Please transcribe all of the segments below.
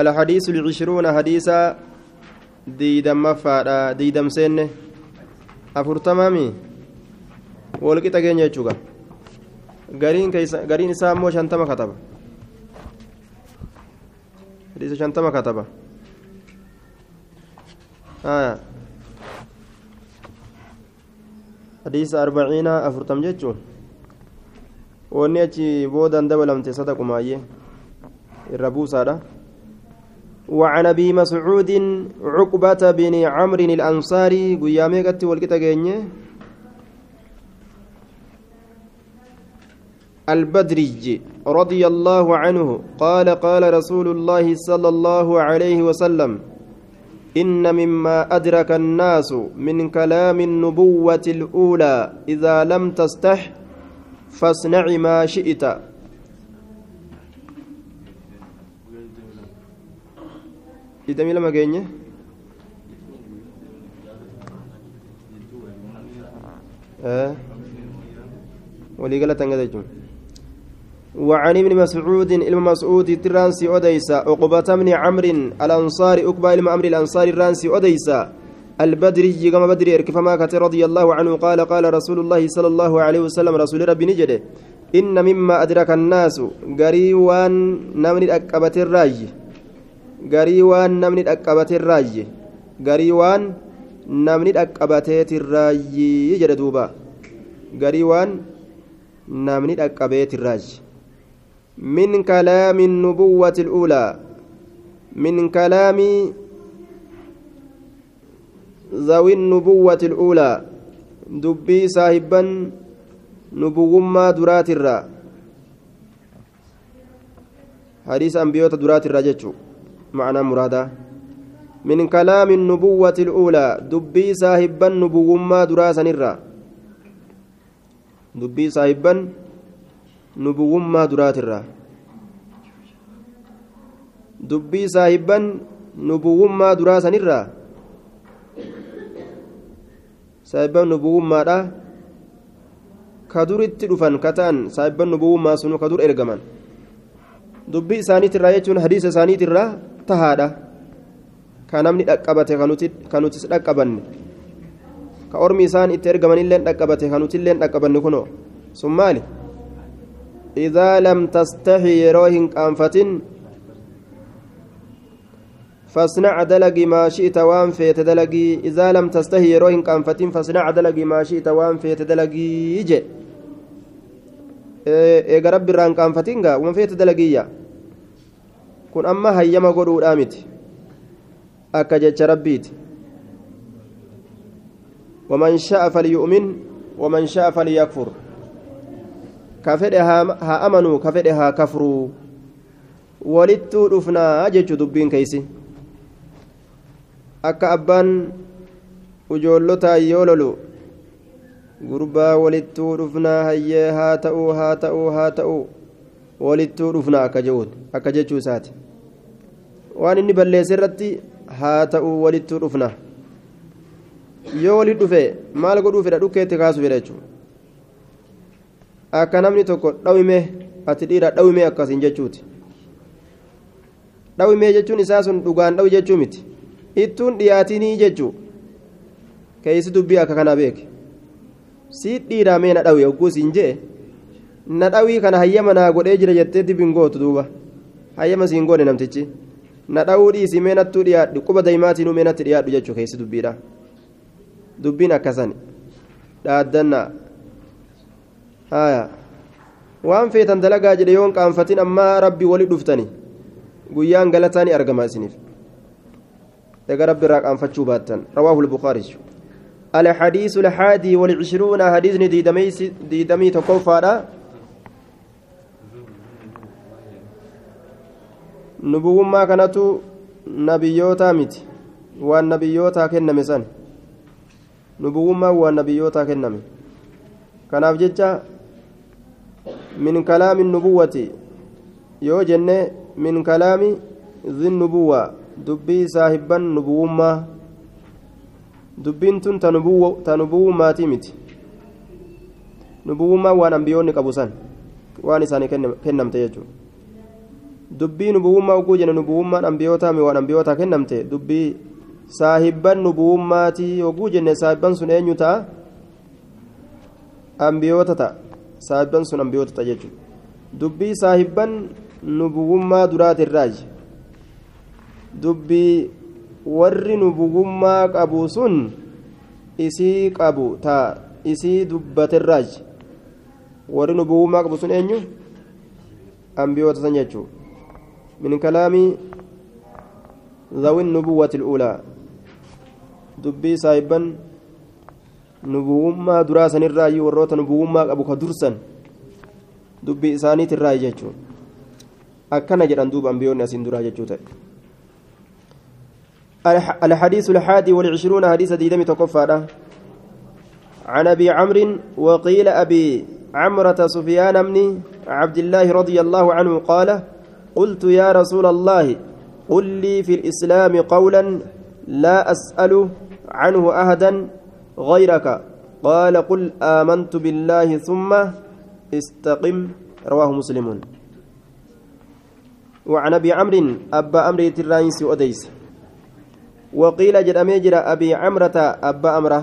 الحديث العشرون حديثا ديدم مفادا ديدم سنة أفرتمامي والقطة كين يجوغا gariin isaa immoo shantama kataba hadiisa shantama kataba hadiisa arbaciina afurtam jechuun wanni achi boodan dabalamte sadaqumaayyee irra buusaadha وعن أبي مسعود عقبة بن عمرو الأنصاري قيامي قت والقتا البدري رضي الله عنه قال قال رسول الله صلى الله عليه وسلم إن مما أدرك الناس من كلام النبوة الأولى إذا لم تستح فاصنع ما شئت. ولي قالت أنقذ وعن ابن مسعود إلما مسعود ترانسي أديسا عقبة من عمرو الأنصاري أقبى إلما أمر الأنصاري الرانسي أديسا البدري كما بدري فما كتر رضي الله عنه قال قال رسول الله صلى الله عليه وسلم رسول ربي نجده إن مما أدرك الناس قريوان نمن أكبت الراج قريوان نمن أكبت الراج قريوان نمن أكبت الراج يجد دوبا قريوان نمن أكبت الراج من كلام النبوة الأولى من كلام ذوي النبوة الأولى دبي صاحبا نبوما درات الرا حديث أنبيوت درات الرا معنى مرادا من كلام النبوة الأولى دبي صاحبا نبوما دراسا الرا دبي صاحبا duraatirraa dubbii saahibban nubuwummaa duraa sanirraa saahibban nubuwummaadha ka duritti dhufan ka ta'an saahibban nubuwummaa sunu ka dur ergaman dubbii isaaniitirraa jechuun hadiisa isaaniitirraa tahaadha ka namni dhaqqabate ka nutis dhaqqabanne ka ormi isaan itti ergamanillee dhaqqabate ka nutillee dhaqqabanne kunoo sun maali إذا لم تستحي يروهن قانفة فاصنع دلقي ما شئت وان فيت دلقي إذا لم تستحي يروهن قانفة فاصنع دلقي ما شئت وان فيت دلقي يجي eega rabbi irraan qaanfatinga uma feete dalagiyya kun amma hayyama godhuudhaa miti akka jecha rabbiiti waman sha'a falyu'min waman sha'a falyakfur ka fedhe haa amanuu ka fedhe haa kafruu walittuu dhufnaa jechuu dubbiin keeysi akka abbaan ujoollotaa yoo lolu gurbaa walittuu dhufnaa hayyee haa ta'uu haa ta'uu haa ta'uu walittuu dhufnaa akka jechuun akka jechuu isaati waan inni balleesse irratti haa ta'uu walittuu dhufnaa yoo walit dhufe maal godhuu fedha dhukkeetti kaasuu fedha jechuudha akka namni tokko dhawime ati dhiira dhawime akkasiin jechuuti dhawime jechuun isaa sun dhugaan dhawu jechuu miti ittuun dhiyaatinii jechuu keeysi dubbii akka kana beeke si dhiiraa mee na dhawi hogguu siin jee na dhawii kana hayyama naa godhee jira jettee dibin gootu duuba hayyama siin goone namtichi na dhawuu dhiisii mee nattuu dhiyaadhu quba daymaatiin mee natti dhiyaadhu jechuu keeysi dubbiidha dubbiin akkasani dhaaddannaa haya waan feetan dalagaa jedhe yoon qaanfatin ammaa rabbi wali dhuftani guyyaan galataani argama isiniif eega rabbi irraa qaanfachuu baattan rawaahu lbukaariy الحديث الحادي والعشرون حديث ديدمي تكوفادا نبوما كانت نبيوتا متي والنبيوتا كنمي سن نبوما والنبيوتا كنمي كناف جتشا من كلام النبوة yoo jenne min kalaami zi nubuwa dubbii saahibban nubuwummaa dubbiin tun ta nubuwummaatii miti nubuwummaa waan ambiyoonni qabu san waan isaanii kennamte jechuudha dubbii nubuwummaa oguu jenna nubuwummaan ambiyootaami waan ambiyootaa kennamte dubbii saahibban nubuwummaatii oguu jenne saahibban sun eenyu ta'a ambiyoota ta'a saahibban sun ambiyoota ta'a jechuudha dubbii saahibban nubuwummaa duraatirraaji dubbii warri nubuwummaa qabu sun isii qabu taa isii dubbaterraaji warri nubuwummaa qabu sun eenyu ambiyoota san jechuudha min kalaami ذوي النبوة الأولى. دبي سايبا نبوما دراسا الرأي وروتا نبوما أبو كدرسا دبي إسانيت الرأي جيتشو أكنا جران دوب أنبيون أسين درا جيتشو الحديث الحادي والعشرون حديث ديدمي تقفى عن أبي عمرو وقيل أبي عمرة سفيان بن عبد الله رضي الله عنه قال قلت يا رسول الله قل لي في الإسلام قولا لا أسأل عنه أحدا غيرك. قال قل آمنت بالله ثم استقم. رواه مسلم. وعن أبي عمرو أبا أمر تراينس أديس. وقيل جرى أبي عمرة أبا أمره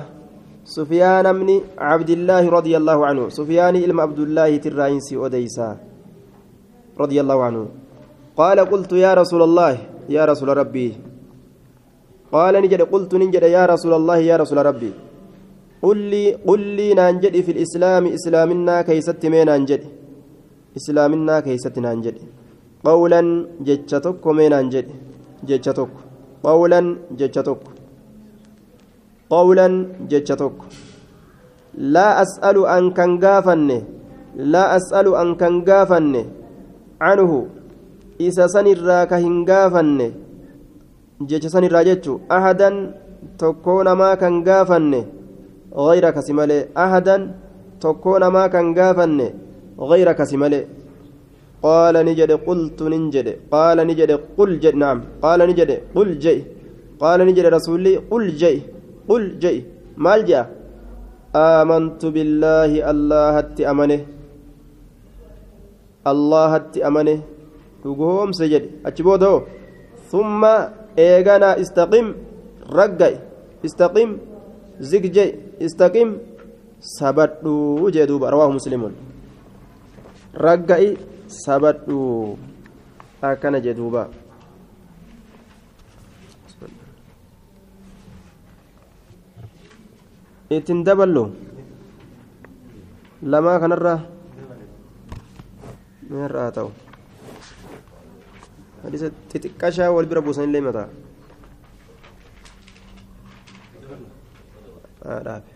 سفيان بن عبد الله رضي الله عنه. سفيان إلم عبد الله تراينس أديسا رضي الله عنه. قال قلت يا رسول الله يا رسول ربي. قال نجد قلت نجد يا رسول الله يا رسول ربي. قل لي قل لي نانجد في الإسلام إسلامنا كيست مين نانجد إسلامنا كيست نانجد قولا جتشتك مين نانجد جتشتك قولا جتشتك قولا جتشتك لا أسأل أن كان لا أسأل أن كان عنه. Isa sanirraa ka hin gaafanne jecha sanirraa jechu ahadan tokkoo namaa kan gaafanne غير كسمالي أحدا تكون ما كان غافن غير كسمالي قال نجد قلت ننجد قال نجد قل جد نعم قال نجد قل جي قال نجد رسولي قل جي قل جي مال جاء آمنت بالله الله هت أمنه الله هت أمنه dhugoomse jedhe achi booda hoo summa eeganaa istaqim ragga'e istaqim zigje istaqim sabadhuu jee duuba rawaahu muslimuun ragga'i sabadhuu akkana jee duuba ittiin daballu lamaa kanarraa meerraa ta'u hadisa xixiqqashaa wal bira buusanillee mataa dhaabe